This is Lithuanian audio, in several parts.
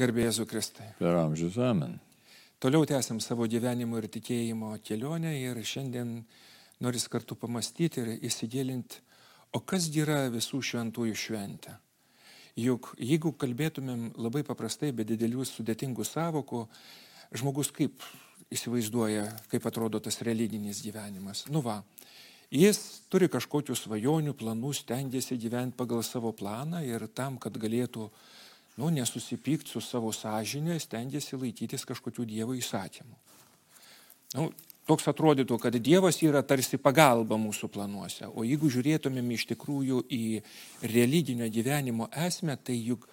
Garbėjėzu Kristai. Per amžius amen. Toliau tęsiam savo gyvenimo ir tikėjimo kelionę ir šiandien noris kartu pamastyti ir įsigilinti, o kas yra visų šventųjų šventė. Juk jeigu kalbėtumėm labai paprastai, be didelių sudėtingų savokų, žmogus kaip įsivaizduoja, kaip atrodo tas religinis gyvenimas. Nu va, jis turi kažkokių svajonių, planų, stengiasi gyventi pagal savo planą ir tam, kad galėtų nu, nesusipykti su savo sąžinė, stengiasi laikytis kažkokių Dievo įsakymų. Nu, toks atrodytų, kad Dievas yra tarsi pagalba mūsų planuose, o jeigu žiūrėtumėm iš tikrųjų į religinio gyvenimo esmę, tai juk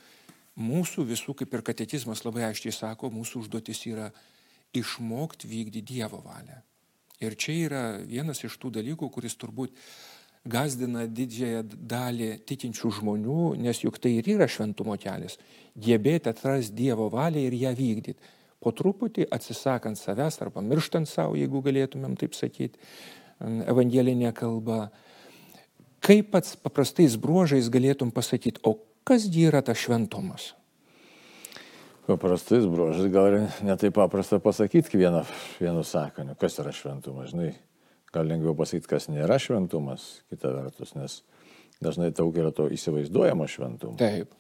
mūsų visų, kaip ir katekizmas labai aiškiai sako, mūsų užduotis yra išmokti vykdyti Dievo valią. Ir čia yra vienas iš tų dalykų, kuris turbūt gazdina didžiąją dalį tikinčių žmonių, nes juk tai ir yra šventumo kelias - gebėti atrasti Dievo valią ir ją vykdyti. Po truputį atsisakant savęs arba mirštant savo, jeigu galėtumėm taip sakyti, evangelinė kalba. Kaip pats paprastais bruožais galėtum pasakyti, o kas yra tas šventumas? Paprastais bruožais gal netai paprasta pasakyti vienu, vienu sakiniu, kas yra šventumas, žinai gal lengviau pasakyti, kas nėra šventumas, kita vertus, nes dažnai daug yra to įsivaizduojamo šventumo. Taip.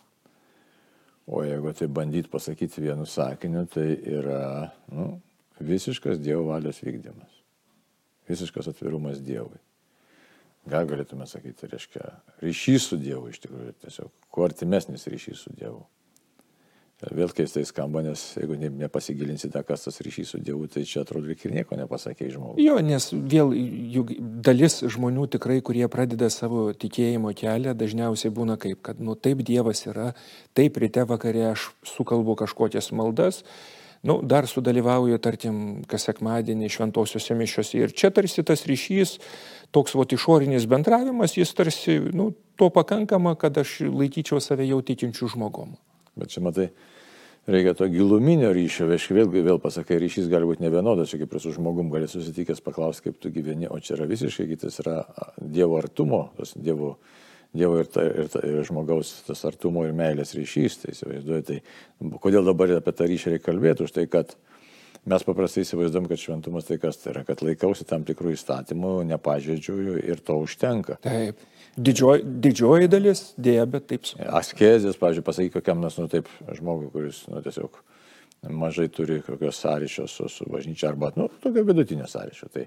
O jeigu tai bandyti pasakyti vienu sakiniu, tai yra nu, visiškas Dievo valios vykdymas. Visiškas atvirumas Dievui. Gal galėtume sakyti, reiškia, ryšys su Dievu iš tikrųjų, tiesiog kuo artimesnis ryšys su Dievu. Vėl keistai skamba, nes jeigu nepasigilinsi tą, kas tas ryšys su Dievu, tai čia atrodo ir nieko nepasakė žmogui. Jo, nes vėl juk dalis žmonių tikrai, kurie pradeda savo tikėjimo kelią, dažniausiai būna kaip, kad, nu taip Dievas yra, taip ryte vakarė aš sukalbu kažkokias maldas, nu, dar sudalyvauju, tarkim, kas sekmadienį šventosiuose mišiuose. Ir čia tarsi tas ryšys, toks vo išorinis bendravimas, jis tarsi, nu, to pakankama, kad aš laikyčiau save jau tikinčių žmogom. Bet čia matai, reikia to giluminio ryšio, aš vėl, vėl pasakai, ryšys gali būti nevienodas, čia kaip ir su žmogum gali susitikęs paklausti, kaip tu gyveni, o čia yra visiškai kitas, yra Dievo artumo, tas Dievo, dievo ir, ta, ir, ta, ir žmogaus tas artumo ir meilės ryšys, tai įsivaizduoju, tai kodėl dabar apie tą ryšį reikia kalbėti, už tai, kad mes paprastai įsivaizduom, kad šventumas tai kas tai yra, kad laikausi tam tikrų įstatymų, nepažeidžiu jų ir to užtenka. Taip. Didžioji, didžioji dalis dėja, bet taip. Askezės, pavyzdžiui, pasakyk kokiam nors, nu taip, žmogui, kuris, nu tiesiog mažai turi kokios sąryšio su, su bažnyčia arba, nu, tokio vidutinio sąryšio. Tai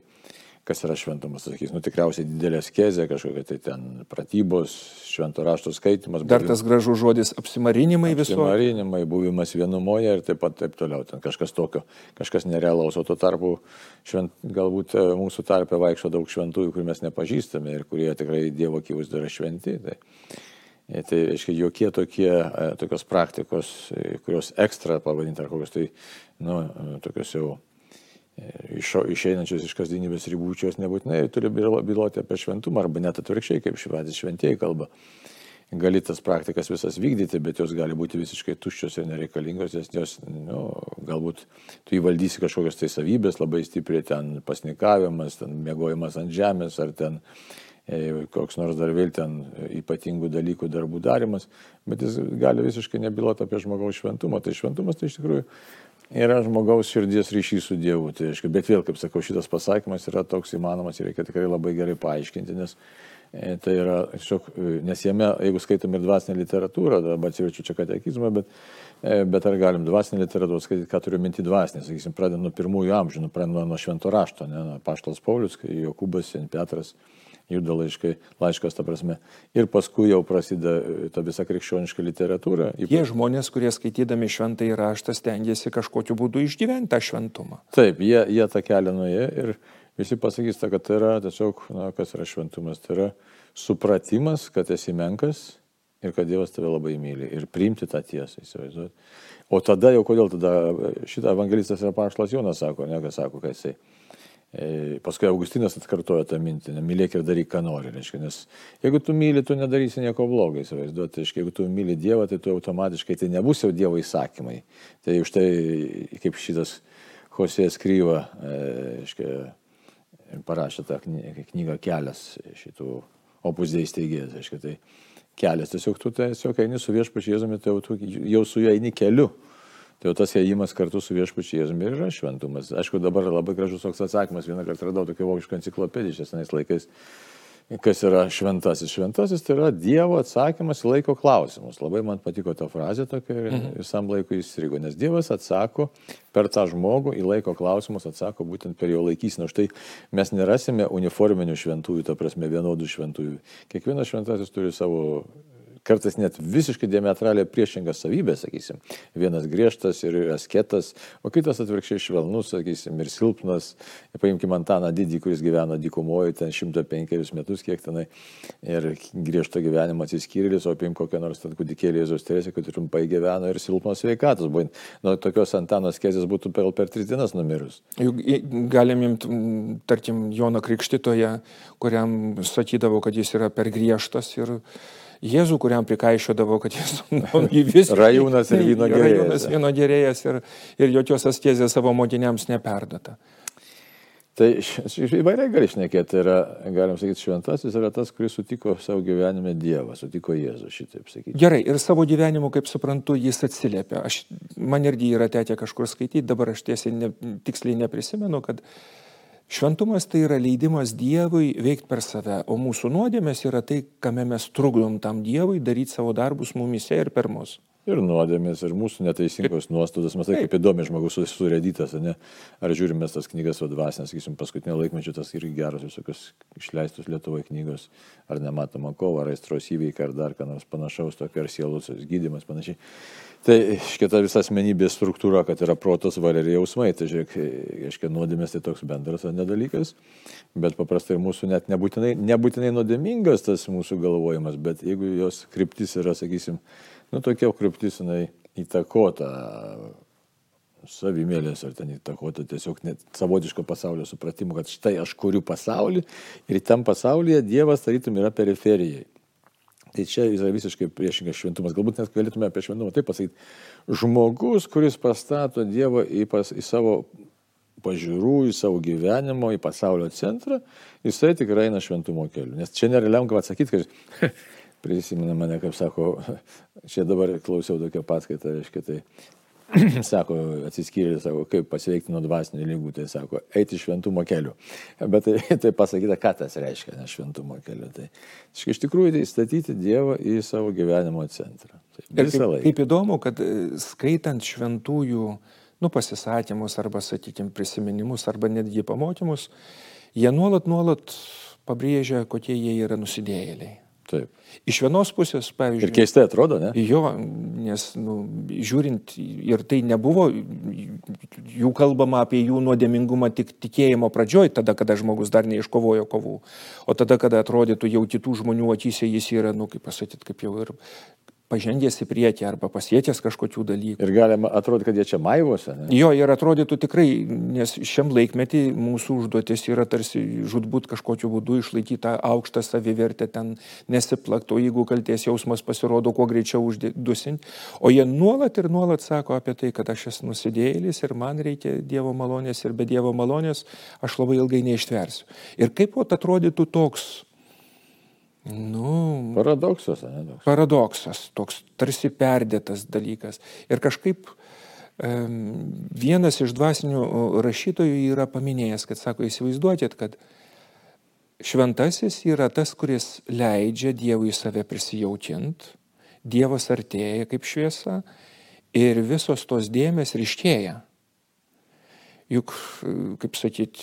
kas yra šventumas, sakys, nu tikriausiai didelė skezė, kažkokia tai ten pratybos, švento rašto skaitimas. Dar tas gražus žodis apsimarinimai viso. Apsimarinimai, buvimas vienumoje ir taip pat taip toliau. Ten kažkas tokio, kažkas nerealaus, o tuo tarpu švent, galbūt e, mūsų tarpe vaikšto daug šventųjų, kurių mes nepažįstame ir kurie tikrai Dievo akivaizdų yra šventi. Tai, e, Tai, aiškiai, jokie tokie, e, tokios praktikos, kurios ekstra pavadinti ar kokios tai, nu, tokios jau išeinančios iš kasdienybės ribų, jos nebūtinai turi byloti apie šventumą, arba net atvirkščiai, kaip švedis šventieji kalba. Gali tas praktikas visas vykdyti, bet jos gali būti visiškai tuščios ir nereikalingos, nes jos, nu, galbūt tu įvaldysi kažkokias tai savybės, labai stipriai ten pasnikavimas, ten mėgojimas ant žemės, ar ten e, koks nors dar vėl ten ypatingų dalykų darbų darimas, bet jis gali visiškai nebyloti apie žmogaus šventumą. Tai šventumas tai iš tikrųjų yra žmogaus širdies ryšys su Dievu. Tai aišku, bet vėl, kaip sakau, šitas pasakymas yra toks įmanomas ir reikia tikrai labai gerai paaiškinti, nes e, tai yra, šiok, e, nes jame, jeigu skaitom ir dvasinę literatūrą, dabar atsiverčiu čia katekizmą, bet, e, bet ar galim dvasinę literatūrą skaityti, ką turiu minti dvasinę, sakysim, pradedant nuo pirmųjų amžių, nu, pradedant nuo švento rašto, ne, Paštas Paulius, Jokūbas, Petras juda laiškai, laiškas, ta prasme. Ir paskui jau prasideda e, ta visa krikščioniška literatūra. Jie žmonės, kurie skaitydami šventą įraštą stengiasi kažkokiu būdu išgyventi tą šventumą. Taip, jie, jie tą kelią nuėjo ir visi pasakys, kad tai yra tiesiog, na, kas yra šventumas, tai yra supratimas, kad esi menkas ir kad Dievas tave labai myli ir priimti tą tiesą, įsivaizduoti. O tada jau kodėl tada šitą evangelistas yra Paštas Jonas sako, ne, kas sako, kad jisai E, paskui Augustinas atkartojo tą mintį, mylėk ir daryk, ką nori. Reiškia, nes jeigu tu myli, tu nedarysi nieko blogo, įsivaizduoti. Reiškia, jeigu tu myli Dievą, tai tu automatiškai tai nebus jau Dievo įsakymai. Tai už tai, kaip šitas Hosėjas Kryva, e, reiškia, parašė tą knygą Kelias šitų opusdėjai steigėjas. Reiškia, tai kelias, tiesiog tu tiesiog eini su viešpačiu Jėzumi, tai jau, tu, jau su juo eini keliu Tai jau tas ėjimas kartu su viešpačiu Jėzumi ir yra šventumas. Aišku, dabar labai gražus toks atsakymas. Vieną kartą radau tokią vokišką enciklopediją šiais laikais. Kas yra šventasis? Šventasis tai yra Dievo atsakymas į laiko klausimus. Labai man patiko ta frazė tokia ir mhm. visam laikui įstrigo, nes Dievas atsako per tą žmogų į laiko klausimus, atsako būtent per jo laikysiną. Štai mes nerasime uniforminių šventųjų, ta prasme vienodų šventųjų. Kiekvienas šventasis turi savo kartais net visiškai diametraliai priešingas savybės, sakysim. Vienas griežtas ir asketas, o kitas atvirkščiai švelnus, sakysim, ir silpnas. Paimkime Antaną Didį, kuris gyveno dykumoje ten 105 metus, kiek tenai, ir griežto gyvenimo atsiskyrėlis, o paimk kokią nors ten kūdikėlį Jėzus Teresė, kad trumpai gyveno ir silpnos sveikatos. Buvo, nuo tokios Antanos kezės būtų per, per tris dienas numirus. Juk galim imti, tarkim, Joną Krikštitoje, kuriam sakydavo, kad jis yra per griežtas ir Jėzų, kuriam prikaišiodavo, kad jis nu, vis... Rajūnas ir vyno gerėjas. Rajūnas vyno gerėjas ir, ir jokios askėzės savo mokiniams neperdata. Tai įvairiai gali šnekėti, yra, galim sakyti, šventasis yra tas, kuris sutiko savo gyvenime Dievą, sutiko Jėzų, šitaip sakyti. Gerai, ir savo gyvenimu, kaip suprantu, jis atsiliepia. Aš, man irgi yra tekę kažkur skaityti, dabar aš tiesiai ne, tiksliai neprisimenu, kad uh, Šventumas tai yra leidimas Dievui veikti per save, o mūsų nuodėmės yra tai, kame mes trukdom tam Dievui daryti savo darbus mumise ir per mus. Ir nuodėmės, ir mūsų neteisingos nuostatos, mes tai kaip įdomi žmogus surėdytas, ne? Ar žiūrime tas knygas vadvasinės, sakysim, paskutinio laikmečio tas irgi geros visokios išleistos Lietuvoje knygos, ar nematoma kova, ar aistros įveikia, ar dar ką nors panašaus, tokio ar sielos gydimas panašiai. Tai šita visa asmenybės struktūra, kad yra protas, valia ir jausmai, tai žiūrėk, aiškiai, nuodėmės tai toks bendras nedalykas, bet paprastai mūsų net nebūtinai, nebūtinai nuodėmingas tas mūsų galvojimas, bet jeigu jos kryptis yra, sakysim, nu, tokia kryptis jinai įtakota savimėlės ar ten įtakota tiesiog net savotiško pasaulio supratimu, kad štai aš kuriu pasaulį ir tam pasaulyje Dievas tarytum yra periferijai. Tai čia yra visiškai priešingas šventumas. Galbūt net galėtume apie šventumą taip pasakyti. Žmogus, kuris pastato Dievą į, pas, į savo pažiūrų, į savo gyvenimo, į pasaulio centrą, jisai tikrai eina šventumo keliu. Nes čia nėra lengva atsakyti, kad prisimena mane, kaip sako, čia dabar klausiau tokią paskaitą, reiškia, tai sako, atsiskyrė, sako, kaip pasveikti nuo dvasinių lygų, tai sako, eiti šventumo keliu. Bet tai, tai pasakyta, ką tas reiškia, ne šventumo keliu. Tai iš tikrųjų tai statyti Dievą į savo gyvenimo centrą. Tai ir kaip, kaip įdomu, kad e, skaitant šventųjų, nu, pasisakymus arba, sakykime, prisiminimus arba netgi pamokymus, jie nuolat, nuolat pabrėžia, kokie jie yra nusidėjėliai. Taip. Iš vienos pusės, pavyzdžiui. Ir keistai atrodo, ne? Jo, nes, nu, žiūrint, ir tai nebuvo, jų kalbama apie jų nuodėmingumą tik tikėjimo pradžioj, tada, kada žmogus dar neiškovojo kovų, o tada, kada atrodytų jau kitų žmonių akise jis yra, nu, kaip pasakyti, kaip jau ir pažengęs į priekį arba pasiekęs kažkokių dalykų. Ir galima atrodyti, kad jie čia maivosi. Ne? Jo, ir atrodytų tikrai, nes šiam laikmetį mūsų užduotis yra tarsi žudbūt kažkokiu būdu išlaikyti tą aukštą savivertę, ten nesiplakto, jeigu kalties jausmas pasirodo, kuo greičiau uždusinti. O jie nuolat ir nuolat sako apie tai, kad aš esu nusidėjėlis ir man reikia Dievo malonės ir be Dievo malonės aš labai ilgai neištversiu. Ir kaip pat atrodytų toks Nu, paradoksas, ne? Toks. Paradoksas, toks tarsi perdėtas dalykas. Ir kažkaip um, vienas iš dvasinių rašytojų yra paminėjęs, kad sako, įsivaizduokit, kad šventasis yra tas, kuris leidžia Dievui save prisijaukint, Dievas artėja kaip šviesa ir visos tos dėmes ryškėja. Juk, kaip sakyt,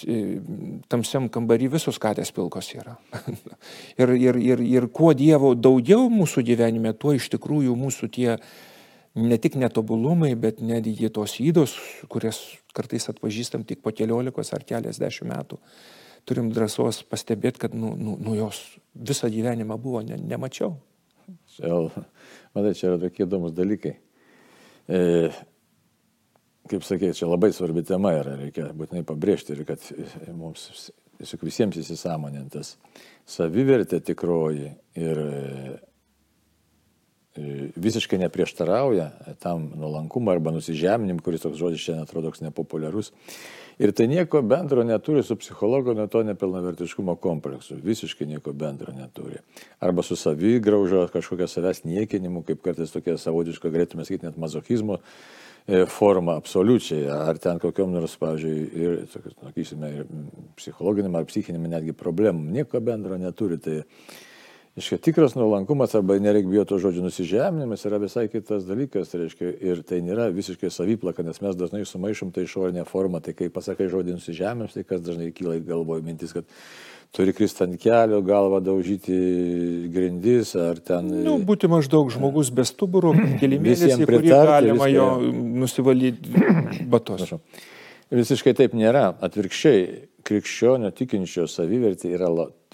tamsiam kambarį visos katės pilkos yra. ir, ir, ir, ir kuo Dievo daugiau mūsų gyvenime, tuo iš tikrųjų mūsų tie ne tik netobulumai, bet netgi tos įdos, kurias kartais atpažįstam tik po keliolikos ar keliasdešimt metų, turim drąsos pastebėti, kad nu, nu, nu jos visą gyvenimą buvo, ne, nemačiau. Čia, matai, čia yra tokie įdomus dalykai. E, kaip sakė, čia labai svarbi tema yra, reikia būtinai pabrėžti ir kad mums tiesiog visiems įsisamonintas savivertė tikroji ir e, visiškai neprieštarauja tam nuolankumą arba nusižeminim, kuris toks žodis šiandien atrodo toks nepopuliarus. Ir tai nieko bendro neturi su psichologo nuo to nepilnavertiškumo kompleksu. Visiškai nieko bendro neturi. Arba su savigraužo, kažkokio savęs niekinimu, kaip kartais tokia savotiška, galėtume sakyti, net mazochizmo forma absoliučiai, ar ten kokiam nors, pavyzdžiui, ir, sakysime, ir psichologiniam ar psichinėm netgi problemam, nieko bendro neturi. Tai, Iškia, tikras nuolankumas arba nereikia bijoti žodžio nusižeminimas yra visai kitas dalykas, reiškia, ir tai nėra visiškai saviplaka, nes mes dažnai sumaišom tai išorinę formą, tai kai pasakai žodį nusižeminimas, tai kas dažnai kyla į galvoje mintis, kad turi kristi ant kelio, galvą daužyti grindis ar ten. Nu, būti maždaug žmogus be stuburo, keli mėnesiai, kurį galima jo nusivalyti batos. Visiškai taip nėra. Atvirkščiai, krikščionio tikinčio savivertė yra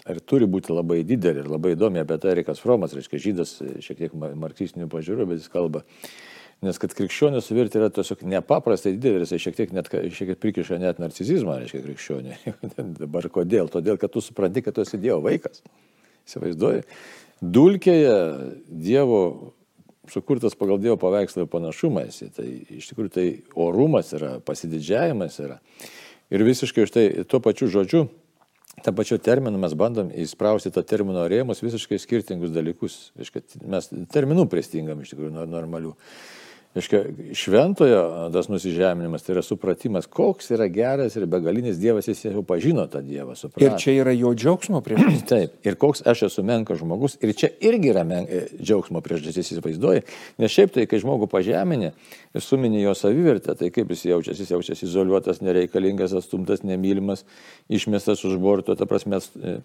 ir turi būti labai didelė ir labai įdomi apie tai Erikas Fromas, reiškia žydas, šiek tiek marksistinių pažiūrų, bet jis kalba. Nes kad krikščionio savivertė yra tiesiog nepaprastai didelė, jis šiek tiek, net, šiek tiek prikiša net narcizizmą, reiškia krikščionė. Dabar kodėl? Todėl, kad tu supranti, kad tu esi Dievo vaikas. Įsivaizduoji. Dulkėje Dievo sukurtas pagal Dievo paveikslą ir panašumą esi. Tai iš tikrųjų tai orumas yra, pasididžiavimas yra. Ir visiškai už tai tuo pačiu žodžiu tą pačiu terminu mes bandom įsprausti tą termino rėmus visiškai skirtingus dalykus. Mes terminų pristingam iš tikrųjų normalių. Iškia, šventojo tas nusižeminimas tai yra supratimas, koks yra geras ir begalinis Dievas, jis jau pažino tą Dievą. Suprato. Ir čia yra jo džiaugsmo priežastis. Taip, ir koks aš esu menkas žmogus, ir čia irgi yra men, e, džiaugsmo priežastis, įsivaizduoji. Nes šiaip tai, kai žmogų pažeminė ir suminė jo savivertę, tai kaip jis jaučiasi, jis jaučiasi izoliuotas, nereikalingas, atstumtas, nemylimas, išmestas už borto, ta prasme, e,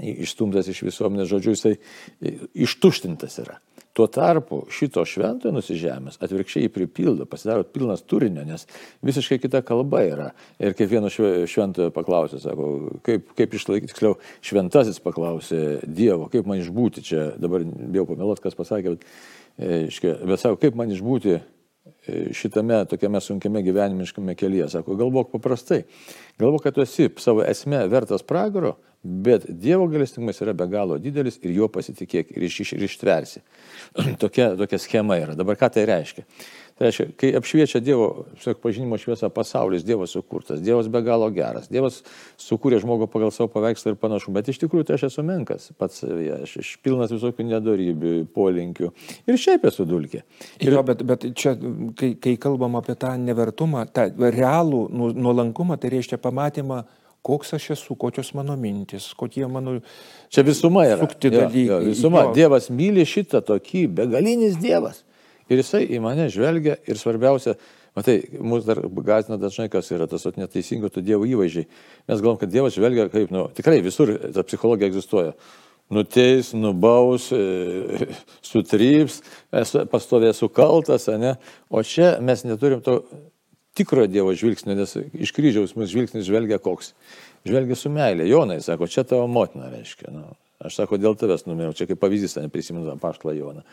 išstumtas iš visuomenės, žodžiu, jisai e, ištuštintas yra. Tuo tarpu šito šventojo nusižemės atvirkščiai pripildo, pasidaro pilnas turinio, nes visiškai kita kalba yra. Ir kaip vieno šventojo paklausė, sako, kaip, kaip išlaikyti, tiksliau, šventasis paklausė Dievo, kaip man išbūti čia, dabar bijau pameluot, kas pasakė, bet, e, bet sako, kaip man išbūti e, šitame tokiame sunkiame gyvenimiškame kelyje. Sako, galvok paprastai. Galvok, kad tu esi savo esme vertas pragaro, Bet Dievo galestingumas yra be galo didelis ir juo pasitikėk ir, iš, ir ištversi. tokia, tokia schema yra. Dabar ką tai reiškia? Tai reiškia, kai apšviečia Dievo sak, pažinimo šviesą pasaulis, Dievas sukurtas, Dievas be galo geras, Dievas sukūrė žmogų pagal savo paveikslą ir panašų, bet iš tikrųjų tai aš esu menkas pats, ja, aš, aš pilnas visokių nedarybių, polinkių ir šiaip esu dulkė. Ir... Jo, bet, bet čia, kai, kai kalbam apie tą nevertumą, tą realų nu, nuolankumą, tai reiškia pamatymą koks aš esu, kokios mano mintis, kokie mano... Čia visuma yra. Sukti dalykai. Jo, jo, visuma. Jo. Dievas myli šitą tokį begalinis Dievas. Ir jisai į mane žvelgia ir svarbiausia, matai, mus dar gazina dažnai, kas yra tas neteisingo tų Dievo įvaizdžiai. Mes galvom, kad Dievas žvelgia kaip, nu, tikrai visur ta psichologija egzistuoja nuteis, nubaus, e, sutryps, pastovės sukaltas, ne? O čia mes neturim to tikrojo Dievo žvilgsnio, nes iš kryžiaus mūsų žvilgsnis žvelgia koks. Žvelgia su meilė. Jonai sako, čia tavo motina reiškia. Nu, aš sako, dėl tavęs numiriau, čia kaip pavyzdys, neprisimenu paštą Joną.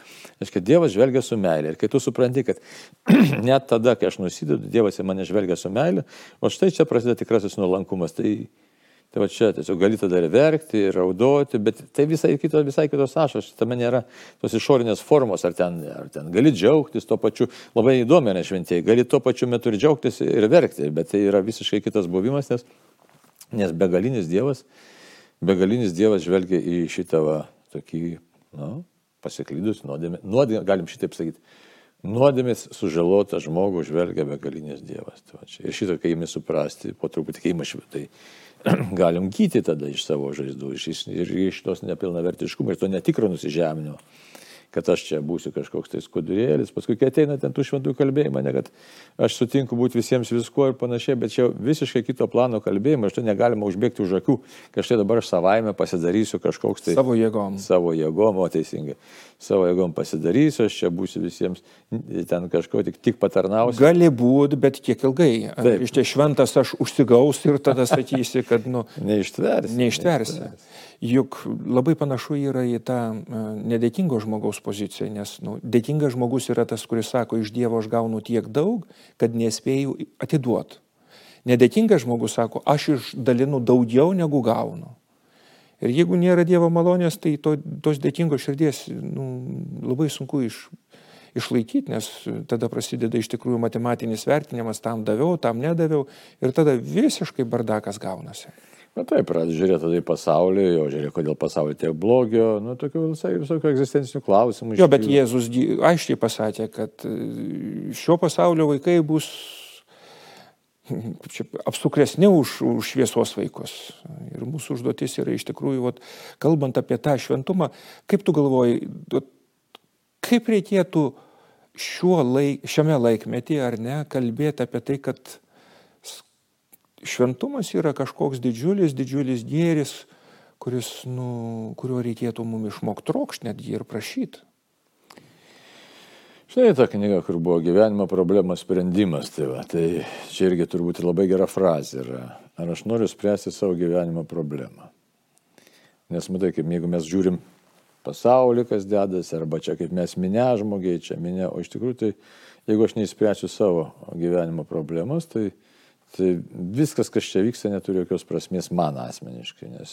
Reiškia, Dievas žvelgia su meilė. Ir kai tu supranti, kad net tada, kai aš nusidedu, Dievas į mane žvelgia su meilė, o štai čia prasideda tikrasis nuolankumas. Tai Tai va čia tiesiog gali tada ir verkti, ir raudoti, bet tai visai, kito, visai kitos ašos, tame nėra tos išorinės formos, ar ten, ar ten gali džiaugtis tuo pačiu, labai įdomi yra šventieji, gali tuo pačiu metu ir džiaugtis, ir verkti, bet tai yra visiškai kitas buvimas, nes, nes begalinis Dievas, begalinis Dievas žvelgia į šitą va, tokį, nu, pasiklydus, nuodėmė, nuodėmė, galim šitaip sakyti, nuodėmės sužalotą žmogų žvelgia begalinis Dievas. Tai ir šitą, kai įmi suprasti, po truputį, kai įmi švitai galim gyti tada iš savo žaizdų iš, ir iš tos nepilnavertiškumo ir to netikro nusižeminimo kad aš čia būsiu kažkoks tai skudurėlis, paskui kai ateina ten tų šventų kalbėjimą, ne kad aš sutinku būti visiems viskuo ir panašiai, bet čia visiškai kito plano kalbėjimą, aš to negalima užbėgti už akių, kad štai dabar aš savaime pasidarysiu kažkoks tai... Savo jėgom. Savo jėgom, o teisingai savo jėgom pasidarysiu, aš čia būsiu visiems ten kažko tik, tik patarnausiu. Gali būti, bet kiek ilgai. Taip. Iš tie šventas aš užsigaus ir tada sakysi, kad, nu, neištversi. Neištversi. neištversi. Juk labai panašu yra į tą e, nedėkingo žmogaus poziciją, nes nu, dėkingas žmogus yra tas, kuris sako, iš Dievo aš gaunu tiek daug, kad nespėjau atiduoti. Nedėkingas žmogus sako, aš išdalinu daugiau negu gaunu. Ir jeigu nėra Dievo malonės, tai to, tos dėkingos širdies nu, labai sunku iš, išlaikyti, nes tada prasideda iš tikrųjų matematinis vertinimas, tam daviau, tam nedaviau ir tada visiškai bardakas gaunasi. Na taip, pradeda žiūrėti tada į pasaulį, jo žiūrėk, kodėl pasaulyje tiek blogio, nu, tokių visai visokių egzistencinių klausimų. Jo, bet Jėzus aiškiai pasakė, kad e, šio pasaulio vaikai bus apsukresni už, už šviesos vaikus. Ir mūsų užduotis yra iš tikrųjų, vat, kalbant apie tą šventumą, kaip tu galvoji, kaip reikėtų laik, šiame laikmetyje ar ne kalbėti apie tai, kad šventumas yra kažkoks didžiulis, didžiulis gėris, kuris, nu, kurio reikėtų mums išmokti trokšti netgi ir prašyti. Štai ta knyga, kur buvo gyvenimo problemos sprendimas, tai, va, tai čia irgi turbūt labai gera frazė yra. Ar aš noriu spręsti savo gyvenimo problemą? Nes matai, kaip jeigu mes žiūrim pasaulį, kas dedasi, arba čia kaip mes minė žmogiai, čia minė, o iš tikrųjų tai jeigu aš neįspręsiu savo gyvenimo problemos, tai Tai viskas, kas čia vyksta, neturi jokios prasmės man asmeniškai, nes,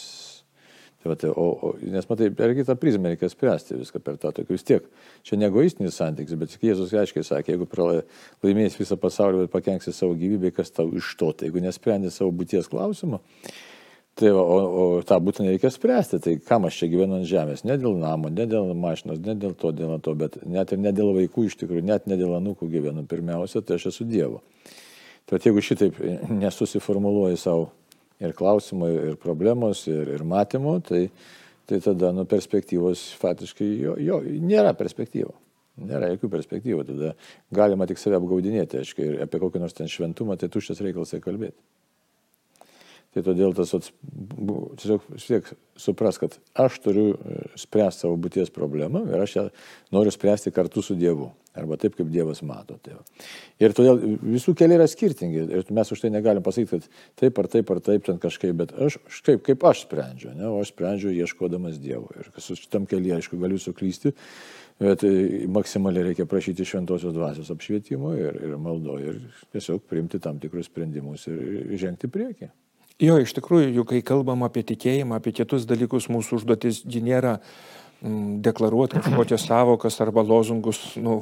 tai va, tai, o, o, nes matai, per kitą prizmę reikia spręsti viską per tą tokį vis tiek. Čia ne egoistinis santykis, bet Jėzus aiškiai sakė, jeigu laimės visą pasaulį, bet pakenksi savo gyvybę, kas tau iš to, tai jeigu nesprendė savo būties klausimą, Tai va, o, o tą būtinai reikia spręsti. Tai kam aš čia gyvenu ant žemės? Ne dėl namo, ne dėl mašinos, ne dėl to, dėl to, bet net ir ne dėl vaikų iš tikrųjų, net ne dėl anūkų gyvenu. Pirmiausia, tai aš esu Dievo. Tai jeigu šitaip nesusiformuluoji savo ir klausimų, ir problemos, ir, ir matymų, tai, tai tada nu, perspektyvos faktiškai jo, jo, nėra perspektyvų. Nėra jokių perspektyvų, tada galima tik save apgaudinėti, aišku, ir apie kokį nors ten šventumą, tai tuščias reikalas kalbėti. Tai todėl tas, tiesiog vis tiek supras, kad aš turiu e, spręsti savo būties problemą ir aš ją noriu spręsti kartu su Dievu. Arba taip, kaip Dievas mato. Tai ir todėl visų keliai yra skirtingi. Ir mes už tai negalim pasakyti, kad taip ar taip ar taip ten kažkaip, bet aš kaip, kaip aš sprendžiu. Ne? O aš sprendžiu ieškodamas Dievo. Ir kas šitam keliui, aišku, galiu suklysti. Bet e, maksimaliai reikia prašyti šventosios dvasios apšvietimo ir, ir maldo ir tiesiog priimti tam tikrus sprendimus ir, žengti priekį. Jo, iš tikrųjų, juk kai kalbam apie tikėjimą, apie kitus dalykus, mūsų užduotis nėra deklaruoti kažkokias savokas arba lozungus, nu,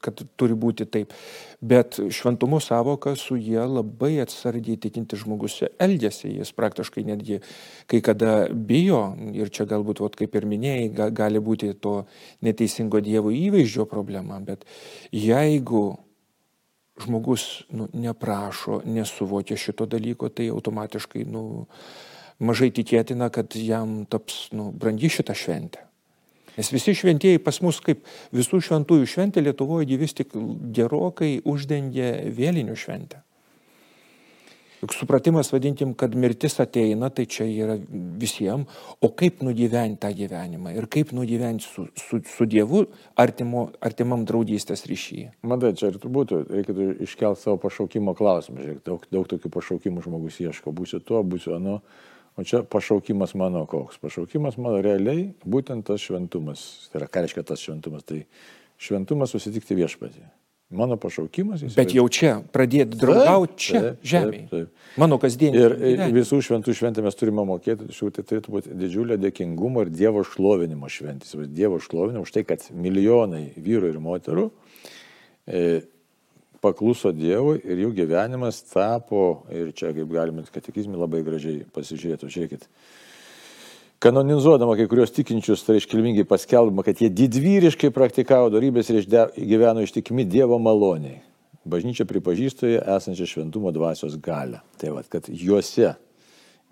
kad turi būti taip. Bet šventumo savoka su jie labai atsargiai tikinti žmogus elgesi, jis praktiškai netgi kai kada bijo, ir čia galbūt, vat, kaip ir minėjai, gali būti to neteisingo Dievo įvaizdžio problema, bet jeigu žmogus nu, neprašo, nesuvokia šito dalyko, tai automatiškai nu, mažai tikėtina, kad jam taps nu, brangi šitą šventę. Nes visi šventieji pas mus kaip visų šventųjų šventė Lietuvoje vis tik gerokai uždengia vėlinių šventę. Juk supratimas, vadinkim, kad mirtis ateina, tai čia yra visiems, o kaip nugyventi tą gyvenimą ir kaip nugyventi su, su, su Dievu artimo, artimam draugystės ryšyje. Matai, čia ir turbūt reikėtų iškelti savo pašaukimo klausimą. Žiūrėk, daug, daug tokių pašaukimų žmogus ieško, būsiu tuo, būsiu anu. O čia pašaukimas mano koks? Pašaukimas mano realiai būtent tas šventumas. Tai yra, ką reiškia tas šventumas? Tai šventumas susitikti viešpatį. Mano pašaukimas. Bet jau čia, pradėti draugauti čia, žemėje. Mano kasdienį. Ir gyvenimą. visų šventų šventę mes turime mokėti, tačiau tai turėtų būti didžiulė dėkingumo ir Dievo šlovinimo šventės. Dievo šlovinimo už tai, kad milijonai vyrų ir moterų e, pakluso Dievui ir jų gyvenimas tapo, ir čia kaip galime katekizmį labai gražiai pasižiūrėti, žiūrėkit, kanonizuodama kai kurios tikinčius, tai iškilmingai paskelbama, kad jie didvyriškai praktikavo darybės ir gyveno ištikimi Dievo maloniai. Bažnyčia pripažįsta esančią šventumo dvasios galę. Tai vad, kad juose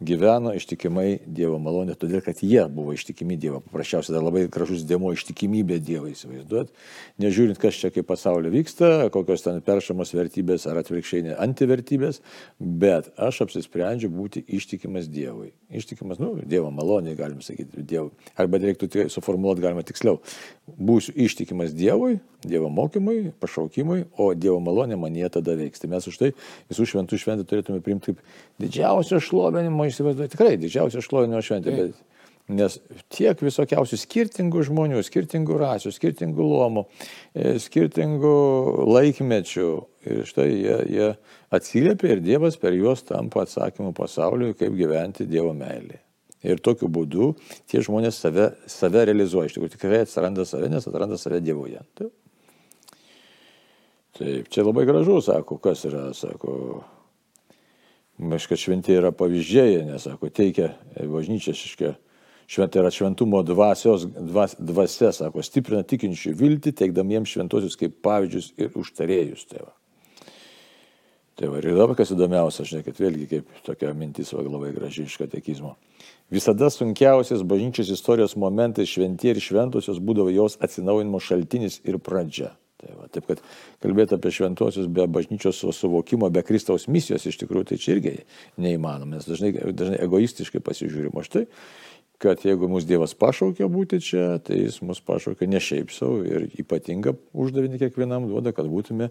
gyveno ištikimai Dievo malonė, todėl kad jie buvo ištikimi Dievo. Paprasčiausiai dar labai gražus dėmo ištikimybė Dievui įsivaizduot. Nežiūrint, kas čia kaip pasaulio vyksta, kokios ten peršamos vertybės ar atvirkščiai antivertybės, bet aš apsisprendžiu būti ištikimas Dievui. Ištikimas, nu, Dievo malonė, galim sakyti, Dievui. Arba reiktų suformuoluoti galima tiksliau. Būsiu ištikimas Dievui, Dievo mokymui, pašaukimui, o Dievo malonė man jie tada veiks. Tai mes už tai visų šventų šventę turėtume priimti kaip didžiausio šlovinimo įsivaizduoju, tikrai didžiausia šlovinimo šventė. Bet, nes tiek visokiausių skirtingų žmonių, skirtingų rasių, skirtingų luomų, e, skirtingų laikmečių. Ir štai jie, jie atsiliepia ir Dievas per juos tampa atsakymu pasauliui, kaip gyventi Dievo meilėje. Ir tokiu būdu tie žmonės save, save realizuoja. Iš tikrųjų tikrai atsiranda save, nes atranda save Dievoje. Taip. Taip, čia labai gražu, sako, kas yra, sako, Aš kad šventieji yra pavyzdžiai, nes, sako, teikia bažnyčia šiškia. Šventai yra šventumo dvasios, dvas, dvasia, sako, stiprina tikinčių viltį, teikdami jiems šventosius kaip pavyzdžius ir užtarėjus. Tai va. Tai va, ir dabar kas įdomiausia, žinai, kad vėlgi kaip tokia mintis va, labai graži iš katekizmo. Visada sunkiausias bažnyčios istorijos momentai šventie ir šventosios būdavo jos atsinaujinimo šaltinis ir pradžia. Tai va, taip kad kalbėti apie šventosius be bažnyčios suvokimo, be Kristaus misijos iš tikrųjų tai čia irgi neįmanoma, nes dažnai, dažnai egoistiškai pasižiūrimo štai, kad jeigu mūsų Dievas pašaukė būti čia, tai jis mus pašaukė ne šiaip savo ir ypatingą uždavinį kiekvienam duoda, kad būtume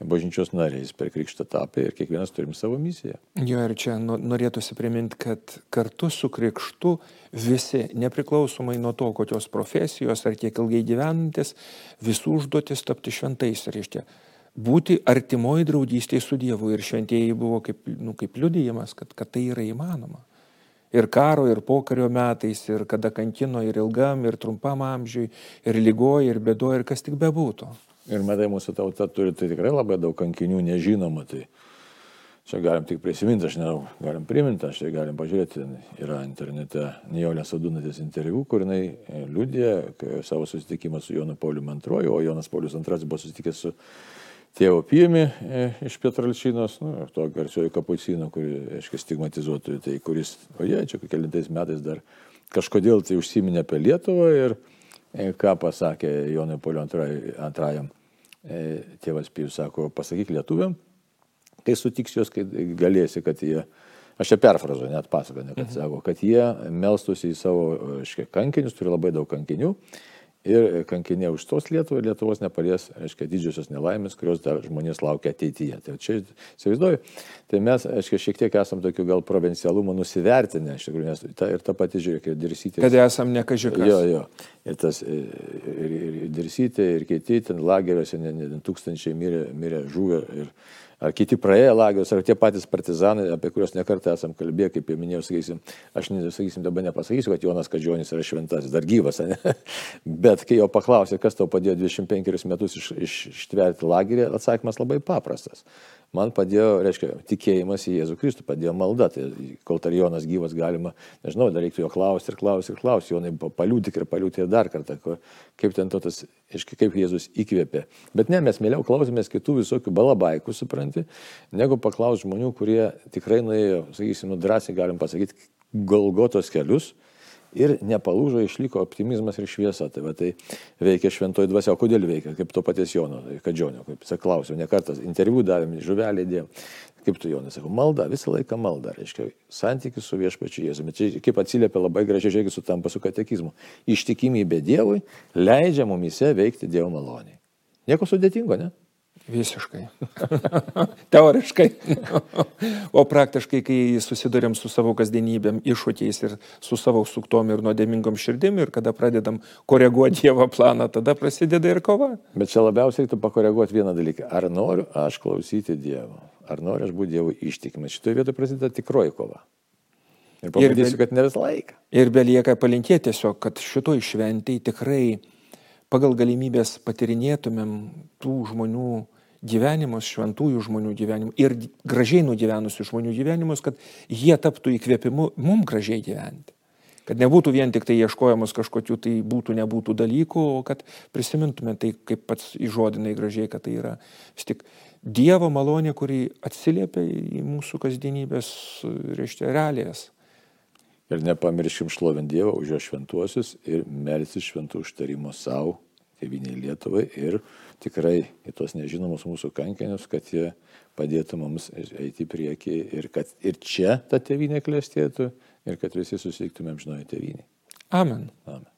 bažnyčios nariais per krikštą tapę ir kiekvienas turim savo misiją. Jo ir čia norėtųsi priminti, kad kartu su krikštu visi, nepriklausomai nuo to, kokios profesijos ar kiek ilgai gyvenantis, visų užduotis tapti šventais. Reiškia, būti artimoji draugystėje su Dievu ir šventieji buvo kaip, nu, kaip liudijimas, kad, kad tai yra įmanoma. Ir karo, ir pokario metais, ir kada kankino, ir ilgam, ir trumpam amžiui, ir lygoje, ir bėdoje, ir kas tik bebūtų. Ir matai, mūsų tauta turi tai tikrai labai daug kankinių nežinomų. Tai čia galim tik prisiminti, aš nežinau, galim priminti, aš tai galim pažiūrėti, yra internete Nijolė Sadūnatės interviu, kur jinai liūdė savo susitikimą su Jonu Pauliu II, o Jonas Paulius II buvo susitikęs su tėvo Piemi e, iš Pietralčinos, nu, to garsiojo kapucino, kurį, aiškiai, stigmatizuotojų, tai kuris, o jie čia kelintais metais dar kažkodėl tai užsiminė apie Lietuvą ir e, ką pasakė Jonui Pauliu antrajam E, tėvas Pijus sako, pasakyk lietuviam, kai sutiks juos, kai galėsi, kad jie, aš čia perfrazuoju, net pasakoju, kad mhm. sako, kad jie melstusi į savo, aiškiai, kankinius, turi labai daug kankinių, ir kankinė užstos Lietuvą ir Lietuvos nepalies, aiškiai, didžiosios nelaimės, kurios dar žmonės laukia ateityje. Tai čia, įsivaizduoju, tai mes, aiškiai, šiek tiek esam tokių gal provincialumų nusivertinę, iš tikrųjų, nes ta, ir ta pati žiūrėk, ir dirsytė. Kad esam nekažiukas. Jo, jo. Ir tas, ir, ir, ir dirsytė, ir kiti ten lageriuose, ne, ne, tūkstančiai mirė, mirė žuvę. Ir, ar kiti praėję lagerius, ar tie patys partizanai, apie kuriuos nekartą esam kalbėję, kaip jau minėjau, sakysim, aš, sakysim, dabar nepasakysiu, kad Jonas Kadžionis yra šventasis, dar gyvas, ne? bet kai jo paklausė, kas tau padėjo 25 metus iš, iš, ištverti lagerį, atsakymas labai paprastas man padėjo, reiškia, tikėjimas į Jėzų Kristų, padėjo malda. Tai kol Tarjonas gyvas galima, nežinau, dar reiktų jo klausti ir klausti ir klausti, Jonai paliūdik ir paliūdik ir dar kartą, kaip ten to tas, aiškiai, kaip Jėzus įkvėpė. Bet ne, mes mieliau klausomės kitų visokių balabaikų, supranti, negu paklausti žmonių, kurie tikrai nuėjo, sakysim, nu, drąsiai galim pasakyti, galgotos kelius ir nepalūžo, išliko optimizmas ir šviesa. Tai, va, tai veikia šventoji dvasia. O kodėl veikia? Kaip to paties Jono, Kadžionio, kaip saklausiau, ne kartas, interviu davėm, žuvelį dėjom. Kaip tu Jonai, sakau, malda, visą laiką malda, reiškia, santykis su viešpačiu Jėzumi. Čia kaip atsiliepia labai gražiai, žiūrėkit, sutampa su katekizmu. Ištikimybė Dievui leidžia mumise veikti Dievo maloniai. Nieko sudėtingo, ne? Visiškai. Teoriškai. o praktiškai, kai susidurėm su savo kasdienybėm, iššūkiais ir su savo suktom ir nuodėmingom širdim ir kada pradedam koreguoti Dievo planą, tada prasideda ir kova. Bet čia labiausiai reiktų pakoreguoti vieną dalyką. Ar noriu aš klausyti Dievo? Ar noriu aš būti Dievo ištikimas? Šitoje vietoje prasideda tikroji kova. Ir pamatysiu, kad ne visą laiką. Ir belieka palinkėti tiesiog, kad šitoj šventėj tikrai pagal galimybės patirinėtumėm tų žmonių gyvenimus, šventųjų žmonių gyvenimus ir gražiai nugyvenusių žmonių gyvenimus, kad jie taptų įkvėpimu mum gražiai gyventi. Kad nebūtų vien tik tai ieškojamas kažkokių tai būtų, nebūtų dalykų, o kad prisimintume tai, kaip pats įžodinai gražiai, kad tai yra vis tik Dievo malonė, kuri atsiliepia į mūsų kasdienybės, reiškia, realijas. Ir nepamirškim šlovinti Dievą už jo šventuosius ir melsis šventų užtarimo savo tėviniai Lietuvai ir tikrai į tos nežinomus mūsų kankinius, kad jie padėtų mums eiti į priekį ir kad ir čia ta tėvinė klėstėtų ir kad visi susitiktumėm žinojai tėviniai. Amen. Amen.